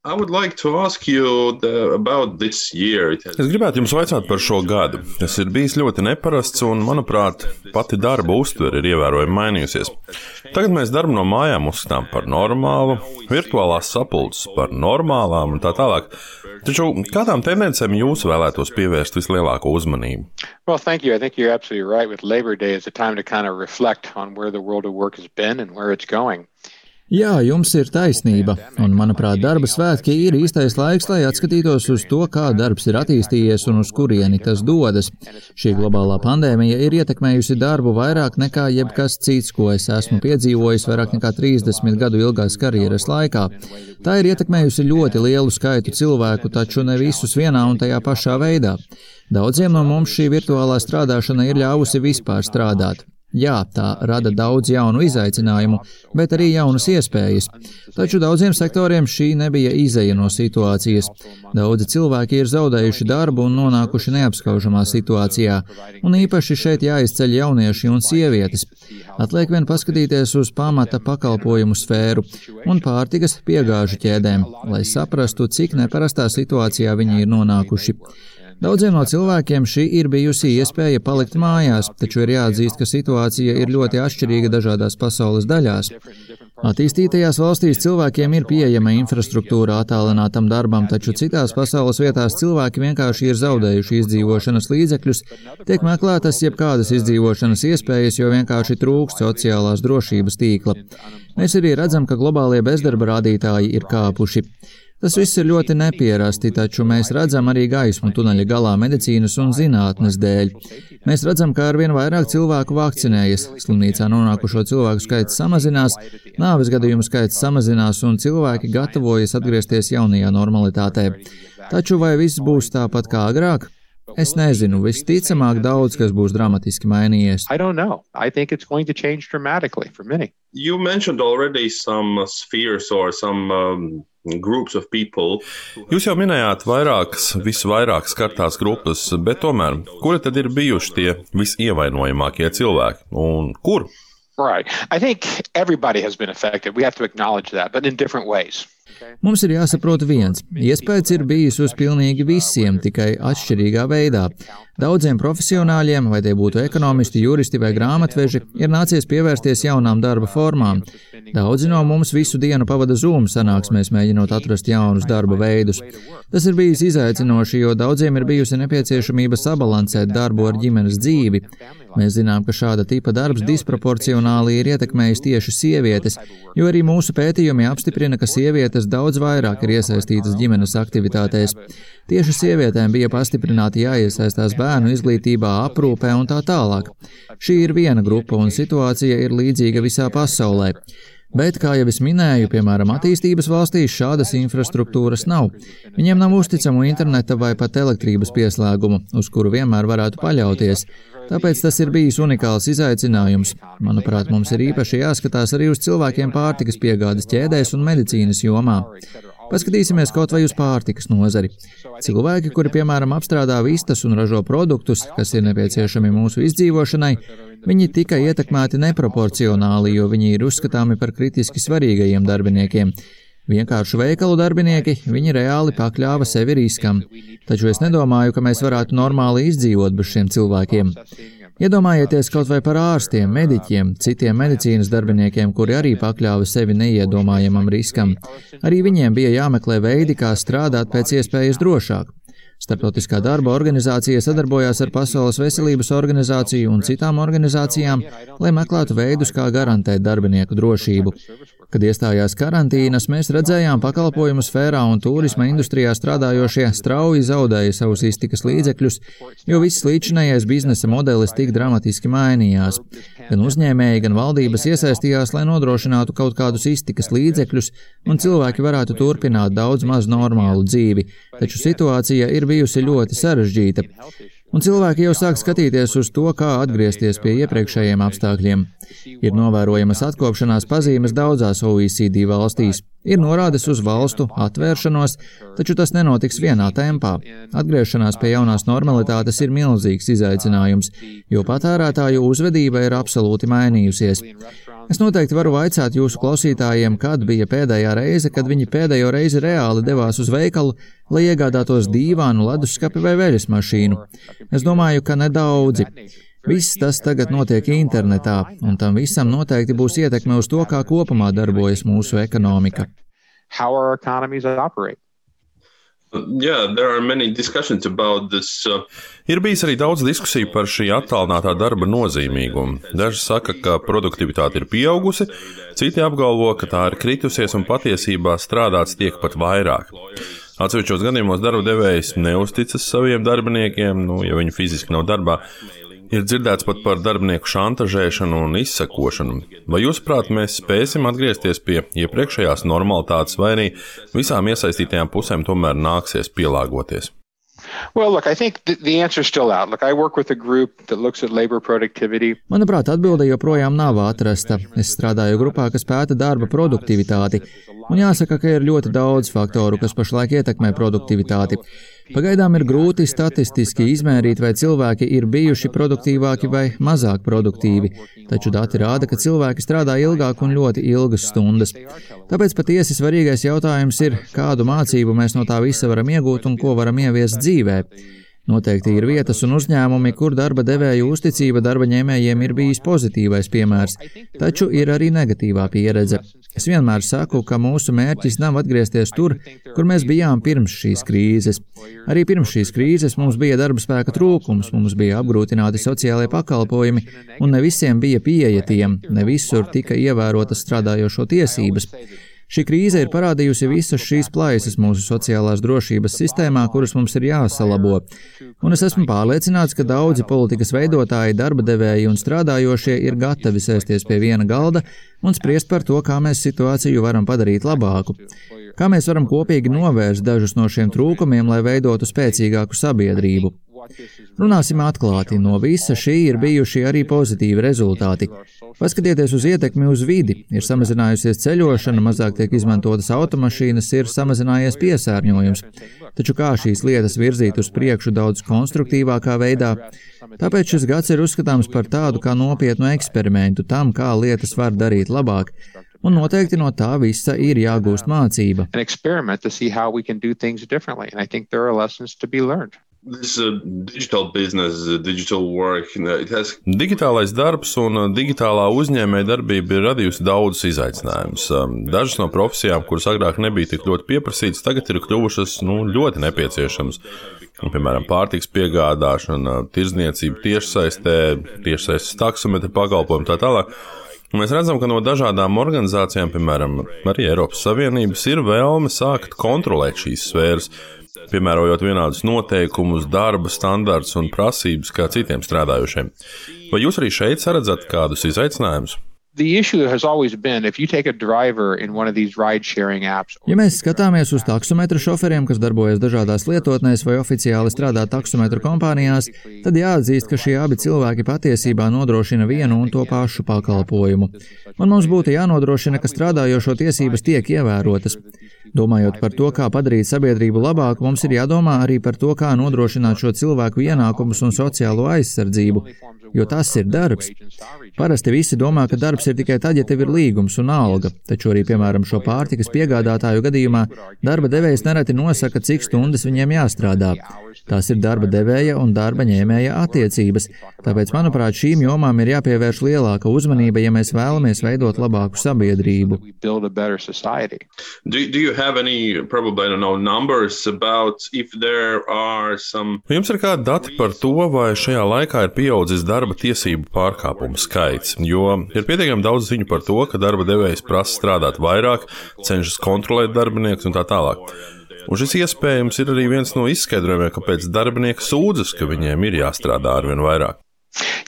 Like. Es gribētu jums vaicāt par šo gadu. Tas ir bijis ļoti neparasts, un, manuprāt, pati darba uztvere ir ievērojami mainījusies. Tagad mēs darbu no mājām uzskatām par normālu, virtuālās sapulces par normālām un tā tālāk. Taču kādām tendencēm jūs vēlētos pievērst vislielāko uzmanību? Well, thank you. I think you're absolutely right. With Labor Day is a time to kind of reflect on where the world of work has been and where it's going. Jā, jums ir taisnība, un, manuprāt, darba svētki ir īstais laiks, lai atskatītos uz to, kā darbs ir attīstījies un uz kurieni tas dodas. Šī globālā pandēmija ir ietekmējusi darbu vairāk nekā jebkas cits, ko es esmu piedzīvojis vairāk nekā 30 gadu ilgās karjeras laikā. Tā ir ietekmējusi ļoti lielu skaitu cilvēku, taču ne visus vienā un tajā pašā veidā. Daudziem no mums šī virtuālā strādāšana ir ļāvusi vispār strādāt. Jā, tā rada daudz jaunu izaicinājumu, bet arī jaunas iespējas. Taču daudziem sektoriem šī nebija izeja no situācijas. Daudzi cilvēki ir zaudējuši darbu un nonākuši neapskaužamā situācijā, un īpaši šeit jāizceļ jaunieši un sievietes. Atliek vien paskatīties uz pamata pakalpojumu sfēru un pārtikas piegāžu ķēdēm, lai saprastu, cik neparastā situācijā viņi ir nonākuši. Daudziem no cilvēkiem šī ir bijusi iespēja palikt mājās, taču ir jāatzīst, ka situācija ir ļoti atšķirīga dažādās pasaules daļās. Attīstītajās valstīs cilvēkiem ir pieejama infrastruktūra attālinātam darbam, taču citās pasaules vietās cilvēki vienkārši ir zaudējuši izdzīvošanas līdzekļus, tiek meklētas jebkādas izdzīvošanas iespējas, jo vienkārši trūkst sociālās drošības tīkla. Mēs arī redzam, ka globālie bezdarba rādītāji ir kāpuši. Tas viss ir ļoti nepierasti, taču mēs redzam arī gaismu tuneļa galā medicīnas un zinātnes dēļ. Mēs redzam, ka arvien vairāk cilvēku vakcinējas, slimnīcā nonākušo cilvēku skaits samazinās, nāves gadījumu skaits samazinās un cilvēki gatavojas atgriezties jaunajā normalitātē. Taču vai viss būs tāpat kā agrāk? Es nezinu, visticamāk, daudz kas būs dramatiski mainījies. You mentioned already some spheres or some um, Jūs jau minējāt vairākas, visvairāk skartās grupas, bet tomēr, kuri tad ir bijuši tie visievainojamākie cilvēki un kur? Right. I think everybody has been affected. We have to acknowledge that, but in different ways. Mums ir jāsaprot viens. Iespējas ir bijis uz pilnīgi visiem, tikai atšķirīgā veidā. Daudziem profesionāļiem, vai tie būtu ekonomisti, juristi vai grāmatveži, ir nācies pievērsties jaunām darba formām. Daudzi no mums visu dienu pavada Zoom sanāksmēs, mēģinot atrast jaunus darba veidus. Tas ir bijis izaicinoši, jo daudziem ir bijusi nepieciešamība sabalansēt darbu ar ģimenes dzīvi. Mēs zinām, ka šāda tipa darbs disproporcionāli ir ietekmējis tieši sievietes, jo arī mūsu pētījumi apstiprina, ka sievietes daudz vairāk ir iesaistītas ģimenes aktivitātēs. Tieši sievietēm bija pastiprināti jāiesaistās bērnu izglītībā, aprūpē un tā tālāk. Šī ir viena grupa un situācija ir līdzīga visā pasaulē. Bet, kā jau es minēju, piemēram, attīstības valstīs šādas infrastruktūras nav. Viņiem nav uzticamu interneta vai pat elektrības pieslēgumu, uz kuru vienmēr varētu paļauties. Tāpēc tas ir bijis unikāls izaicinājums. Manuprāt, mums ir īpaši jāskatās arī uz cilvēkiem pārtikas piegādes ķēdēs un medicīnas jomā. Paskatīsimies kaut vai uz pārtikas nozari. Cilvēki, kuri, piemēram, apstrādā vistas un ražo produktus, kas ir nepieciešami mūsu izdzīvošanai, viņi tika ietekmēti neproporcionāli, jo viņi ir uzskatāmi par kritiski svarīgajiem darbiniekiem. Vienkārši veikalu darbinieki, viņi reāli pakļāva sevi riskam, taču es nedomāju, ka mēs varētu normāli izdzīvot bez šiem cilvēkiem. Iedomājieties kaut vai par ārstiem, mediķiem, citiem medicīnas darbiniekiem, kuri arī pakļāva sevi neiedomājamam riskam. Arī viņiem bija jāmeklē veidi, kā strādāt pēc iespējas drošāk. Startautiskā darba organizācija sadarbojās ar Pasaules veselības organizāciju un citām organizācijām, lai meklētu veidus, kā garantēt darbinieku drošību. Kad iestājās karantīnas, mēs redzējām pakalpojumu sfērā un turisma industrijā strādājošie strauji zaudēja savus iztikas līdzekļus, jo viss līdzinājais biznesa modelis tik dramatiski mainījās. Gan uzņēmēji, gan valdības iesaistījās, lai nodrošinātu kaut kādus iztikas līdzekļus, un cilvēki varētu turpināt daudz maz normālu dzīvi, taču situācija ir bijusi ļoti sarežģīta. Un cilvēki jau sāk skatīties uz to, kā atgriezties pie iepriekšējiem apstākļiem. Ir novērojamas atkopšanās pazīmes daudzās OECD valstīs. Ir norādes uz valstu atvēršanos, taču tas nenotiks vienā tempā. Atgriešanās pie jaunās normalitātes ir milzīgs izaicinājums, jo patērētāju uzvedība ir absolūti mainījusies. Es noteikti varu vaicāt jūsu klausītājiem, kad bija pēdējā reize, kad viņi pēdējo reizi reāli devās uz veikalu, lai iegādātos dīvānu, leduskapi vai veļas mašīnu. Es domāju, ka nedaudzi. Viss tas tagad notiek internetā, un tam visam noteikti būs ietekme uz to, kā kopumā darbojas mūsu ekonomika. How our economies operate. Yeah, this, uh... Ir bijis arī daudz diskusiju par šī attālinātā darba nozīmīgumu. Daži saka, ka produktivitāte ir pieaugusi, citi apgalvo, ka tā ir kritusies un patiesībā strādāts tiek pat vairāk. Atsevišķos gadījumos darba devējs neusticas saviem darbiniekiem, nu, ja viņi fiziski nav darbā, Ir dzirdēts pat par darbinieku šantažēšanu un izsakošanu. Vai jūs, prāt, mēs spēsim atgriezties pie iepriekšējās normalitātes, vai arī visām iesaistītajām pusēm tomēr nāksies pielāgoties? Well, look, I think the, the answer is still out. Look, I work with a group that looks at labor productivity. Manuprāt, atbilde joprojām nav atrasta. Es strādāju grupā, kas pēta darba produktivitāti. Un jāsaka, ka ir ļoti daudz faktoru, kas pašlaik ietekmē produktivitāti. Pagaidām ir grūti statistiski izmērīt, vai cilvēki ir bijuši produktīvāki vai mazāk produktīvi, taču dati rāda, ka cilvēki strādā ilgāk un ļoti ilgas stundas. Tāpēc patiesi svarīgais jautājums ir, kādu mācību mēs no tā visa varam iegūt un ko varam ieviest dzīvē. Noteikti ir vietas un uzņēmumi, kur darba devēju uzticība darba ņēmējiem ir bijis pozitīvais piemērs, taču ir arī negatīvā pieredze. Es vienmēr saku, ka mūsu mērķis nav atgriezties tur, kur mēs bijām pirms šīs krīzes. Arī pirms šīs krīzes mums bija darba spēka trūkums, mums bija apgrūtināti sociālai pakalpojumi, un ne visiem bija pieeja tiem, ne visur tika ievērotas strādājošo tiesības. Šī krīze ir parādījusi visas šīs plaisas mūsu sociālās drošības sistēmā, kuras mums ir jāsalabo. Un es esmu pārliecināts, ka daudzi politikas veidotāji, darba devēji un strādājošie ir gatavi sēsties pie viena galda un spriest par to, kā mēs situāciju varam padarīt labāku. Kā mēs varam kopīgi novērst dažus no šiem trūkumiem, lai veidotu spēcīgāku sabiedrību. Runāsim atklāti, no visa šī ir bijuši arī pozitīvi rezultāti. Paskatieties uz ietekmi uz vidi. Ir samazinājusies ceļošana, mazāk tiek izmantotas automašīnas, ir samazinājies piesārņojums. Taču kā šīs lietas virzīt uz priekšu daudz konstruktīvākā veidā? Tāpēc šis gads ir uzskatāms par tādu kā nopietnu eksperimentu tam, kā lietas var darīt labāk. Un noteikti no tā visa ir jāgūst mācība. This, uh, business, work, has... Digitālais darbs un uh, digitālā uzņēmēja darbība ir radījusi daudzus izaicinājumus. Um, dažas no profesijām, kuras agrāk nebija tik ļoti pieprasītas, tagad ir kļuvušas nu, ļoti nepieciešamas. Piemēram, pārtiks piegādāšana, tirzniecība tiešsaistē, tiešsaistes taksometra pakalpojumi tā tālāk. Mēs redzam, ka no dažādām organizācijām, piemēram, arī Eiropas Savienības, ir vēlme sākt kontrolēt šīs sfēras piemērojot vienādus noteikumus, darba standartus un prasības kā citiem strādājošiem. Vai jūs arī šeit redzat kādus izaicinājumus? Ja mēs skatāmies uz taksometru šoferiem, kas darbojas dažādās lietotnēs vai oficiāli strādā taksometru kompānijās, tad jāatzīst, ka šie abi cilvēki patiesībā nodrošina vienu un to pašu pakalpojumu. Un mums būtu jānodrošina, ka strādājošo tiesības tiek ievērotas. Domājot par to, kā padarīt sabiedrību labāku, mums ir jādomā arī par to, kā nodrošināt šo cilvēku ienākumus un sociālo aizsardzību, jo tas ir darbs. Parasti visi domā, ka darbs ir tikai tad, ja tev ir līgums un alga, taču arī, piemēram, šo pārtikas piegādātāju gadījumā darba devējs nereti nosaka, cik stundas viņiem jāstrādā. Tās ir darba devēja un darba ņēmēja attiecības, tāpēc, manuprāt, šīm jomām ir jāpievērš lielāka uzmanība, ja mēs vēlamies veidot labāku sabiedrību. Do, do any, probably, know, some... Jums ir kādi dati par to, vai šajā laikā ir pieaudzis darba tiesību pārkāpumu skaits, jo ir pietiekami daudz ziņu par to, ka darba devējs prasa strādāt vairāk, cenšas kontrolēt darbiniekus un tā tālāk. Un šis iespējams ir arī viens no izskaidrojumiem, kāpēc darbinieki sūdzas, ka viņiem ir jāstrādā arvien vairāk.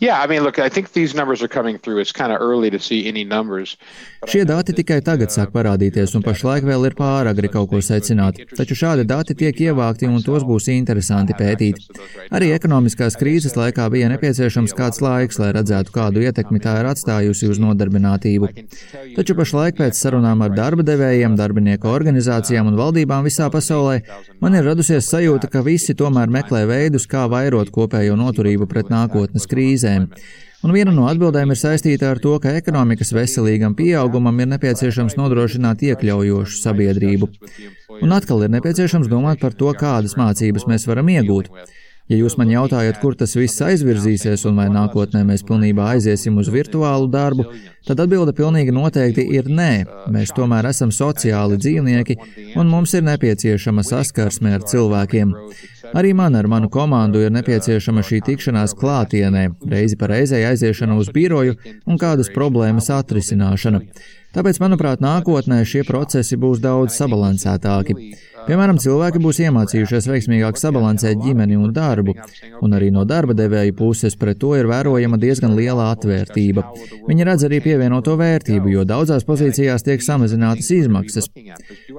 Yeah, I mean, look, I think these numbers are coming through. It's kind of early to see any numbers. Šie dati tikai tagad sāk parādīties, un pašlaik vēl ir pāragri kaut ko secināt. Taču šādi dati tiek ievākti, un tos būs interesanti pētīt. Arī ekonomiskās krīzes laikā bija nepieciešams kāds laiks, lai redzētu, kādu ietekmi tā ir atstājusi uz nodarbinātību. Taču pašlaik pēc sarunām ar darba devējiem, darbinieku organizācijām un valdībām visā pasaulē man ir radusies sajūta, ka visi tomēr meklē veidus, kā vairot kopējo noturību pret nākotnes krīzēm. Un viena no atbildēm ir saistīta ar to, ka ekonomikas veselīgam pieaugumam ir nepieciešams nodrošināt iekļaujošu sabiedrību. Un atkal ir nepieciešams domāt par to, kādas mācības mēs varam iegūt. Ja jūs man jautājat, kur tas viss aizvirzīsies un vai nākotnē mēs pilnībā aiziesim uz virtuālu darbu, tad atbilde pilnīgi noteikti ir nē. Mēs tomēr esam sociāli dzīvnieki un mums ir nepieciešama saskarsme ar cilvēkiem. Arī man ar manu komandu ir nepieciešama šī tikšanās klātienē, reizi pa reizei aiziešana uz biroju un kādas problēmas atrisināšana. Tāpēc, manuprāt, nākotnē šie procesi būs daudz sabalansētāki. Piemēram, cilvēki būs iemācījušies veiksmīgāk sabalansēt ģimeni un darbu, un arī no darba devēja puses pret to ir vērojama diezgan liela atvērtība. Viņi redz arī pievienoto vērtību, jo daudzās pozīcijās tiek samazinātas izmaksas.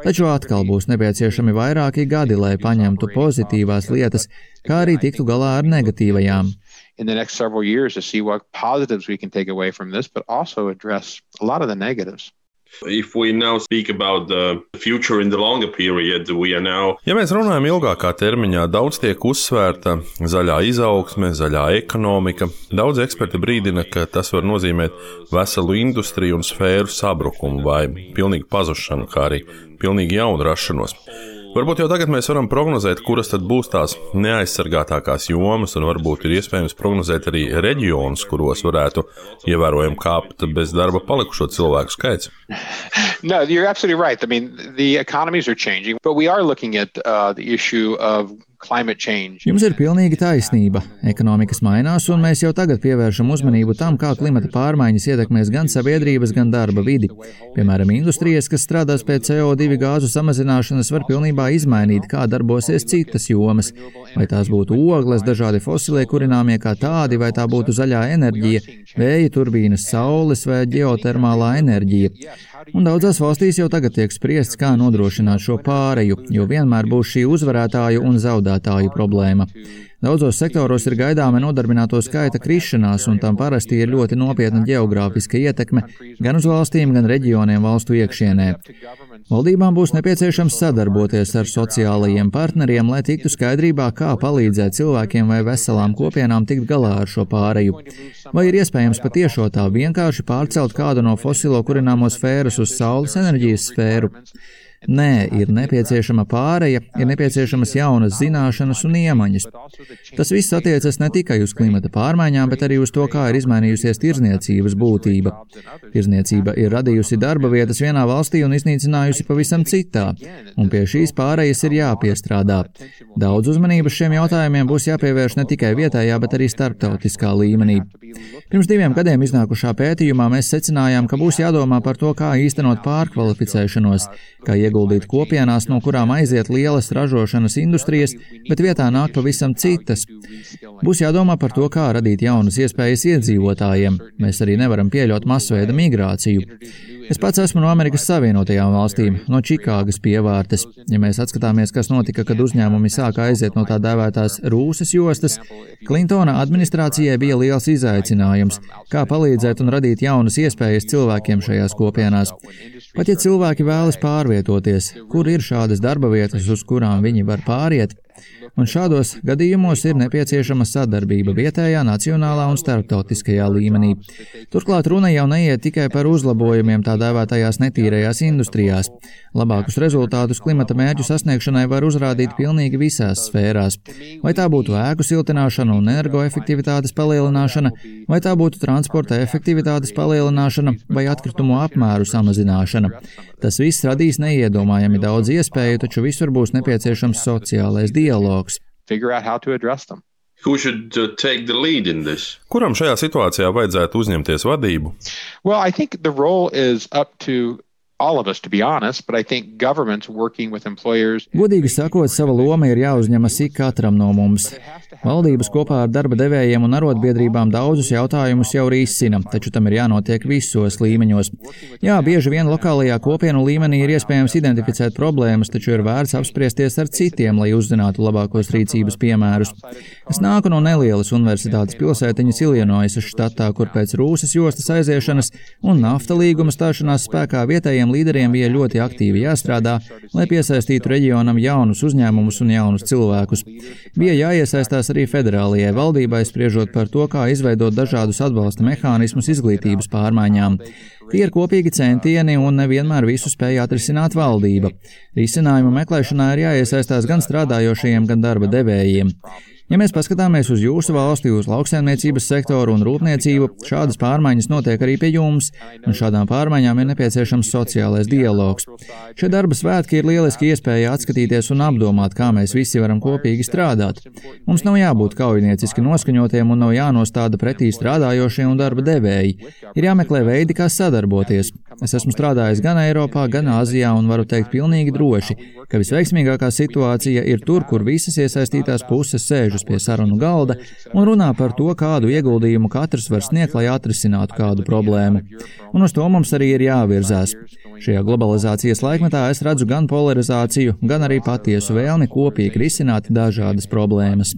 Taču atkal būs nepieciešami vairāki gadi, lai paņemtu pozitīvās lietas, kā arī tiktu galā ar negatīvajām in the next several years to see what positives we can take away from this, but also address a lot of the negatives. Now... Ja mēs runājam ilgākā termiņā, daudz tiek uzsvērta zaļā izaugsme, zaļā ekonomika. Daudz eksperti brīdina, ka tas var nozīmēt veselu industriju un sfēru sabrukumu vai pilnīgu pazušanu, kā arī pilnīgi jaunu rašanos. Varbūt jau tagad mēs varam prognozēt, kuras tad būs tās neaizsargātākās jomas, un varbūt ir iespējams prognozēt arī reģionus, kuros varētu ievērojami kāpt bez darba palikušo cilvēku skaits. No, you're absolutely right. I mean, the economies are changing, but we are looking at uh, the issue of Jums ir pilnīgi taisnība. Ekonomikas mainās, un mēs jau tagad pievēršam uzmanību tam, kā klimata pārmaiņas ietekmēs gan sabiedrības, gan darba vidi. Piemēram, industrijas, kas strādās pie CO2 gāzu samazināšanas, var pilnībā izmainīt, kā darbosies citas jomas. Vai tās būtu ogles, dažādi fosilie kurināmie kā tādi, vai tā būtu zaļā enerģija, vēja turbīnas, saules vai geotermālā enerģija. Un daudzās valstīs jau tagad tiek spriests, kā nodrošināt šo pāreju, jo vienmēr būs šī uzvarētāju un zaudētāju problēma. Daudzos sektoros ir gaidāma nodarbināto skaita krišanās, un tam parasti ir ļoti nopietna geogrāfiska ietekme gan uz valstīm, gan reģioniem valstu iekšienē. Valdībām būs nepieciešams sadarboties ar sociālajiem partneriem, lai tiktu skaidrībā, kā palīdzēt cilvēkiem vai veselām kopienām tikt galā ar šo pāreju. Vai ir iespējams patiešo tā vienkārši pārcelt kādu no fosilo kurināmo sfēras uz saules enerģijas sfēru? Nē, ir nepieciešama pāreja, ir nepieciešamas jaunas zināšanas un iemaņas. Tas viss attiecas ne tikai uz klimata pārmaiņām, bet arī uz to, kā ir izmainījusies tirzniecības būtība. Tirzniecība ir radījusi darba vietas vienā valstī un iznīcinājusi pavisam citā, un pie šīs pārejas ir jāpiestrādā. Daudz uzmanības šiem jautājumiem būs jāpievērš ne tikai vietējā, bet arī starptautiskā līmenī. Pirms diviem gadiem iznākušā pētījumā mēs secinājām, ka būs jādomā par to, kā īstenot pārkvalificēšanos, kā ieguldīt kopienās, no kurām aiziet lielas ražošanas industrijas, bet vietā nāk pavisam citas. Būs jādomā par to, kā radīt jaunas iespējas iedzīvotājiem. Mēs arī nevaram pieļaut masveida migrāciju. Es pats esmu no Amerikas Savienotajām valstīm, no Čikāgas pievārtes. Ja mēs atskatāmies, kas notika, kad uzņēmumi sāka aiziet no tā dēvētās rūsas jostas, Klintona administrācijai bija liels izaicinājums, kā palīdzēt un radīt jaunas iespējas cilvēkiem šajās kopienās. Pat ja cilvēki vēlas pārvietoties, kur ir šādas darba vietas, uz kurām viņi var pāriet, un šādos gadījumos ir nepieciešama sadarbība vietējā, nacionālā un starptautiskajā līmenī. Turklāt runa jau neiet tikai par uzlabojumiem tā dēvētajās netīrajās industrijās. Labākus rezultātus klimata mērķu sasniegšanai var uzrādīt pilnīgi visās sfērās. Vai tā būtu ēku siltināšana un energoefektivitātes palielināšana, vai tā būtu transporta efektivitātes palielināšana vai atkritumu apmēru samazināšana. Tas viss radīs neiedomājami daudz iespēju, taču visur būs nepieciešams sociālais dialogs. Uh, Kuram šajā situācijā vajadzētu uzņemties vadību? Well, Godīgi sakot, sava loma ir jāuzņemas ik katram no mums. Valdības kopā ar darba devējiem un arotbiedrībām daudzus jautājumus jau risina, taču tam ir jānotiek visos līmeņos. Jā, bieži vien lokālajā kopienu līmenī ir iespējams identificēt problēmas, taču ir vērts apspriesties ar citiem, lai uzzinātu labākos rīcības piemērus. Es nāku no nelielas universitātes pilsētiņas Ilinoisas štatā, kur pēc rūsas jostas aiziešanas un nafta līguma stāšanās spēkā vietējiem līderiem bija ļoti aktīvi jāstrādā, lai piesaistītu reģionam jaunus uzņēmumus un jaunus cilvēkus. Bija jāiesaistās arī federālajai valdībai spriežot par to, kā izveidot dažādus atbalsta mehānismus izglītības pārmaiņām. Tie ir kopīgi centieni un nevienmēr visu spēja atrisināt valdība. Risinājumu meklēšanā ir jāiesaistās gan strādājošajiem, gan darba devējiem. Ja mēs paskatāmies uz jūsu valsti, uz lauksaimniecības sektoru un rūpniecību, šādas pārmaiņas notiek arī pie jums, un šādām pārmaiņām ir nepieciešams sociālais dialogs. Šie darba svētki ir lieliski iespēja atskatīties un apdomāt, kā mēs visi varam kopīgi strādāt. Mums nav jābūt kaujinieciski noskaņotiem un nav jānostāda pretī strādājošie un darba devēji. Ir jāmeklē veidi, kā sadarboties. Es esmu strādājis gan Eiropā, gan Āzijā un varu teikt pilnīgi droši, ka visveiksmīgākā situācija ir tur, kur visas iesaistītās puses sēžas pie sarunu galda un runā par to, kādu ieguldījumu katrs var sniegt, lai atrisinātu kādu problēmu. Un uz to mums arī ir jāvirzās. Šajā globalizācijas laikmetā es redzu gan polarizāciju, gan arī patiesu vēlmi kopīgi risināt dažādas problēmas.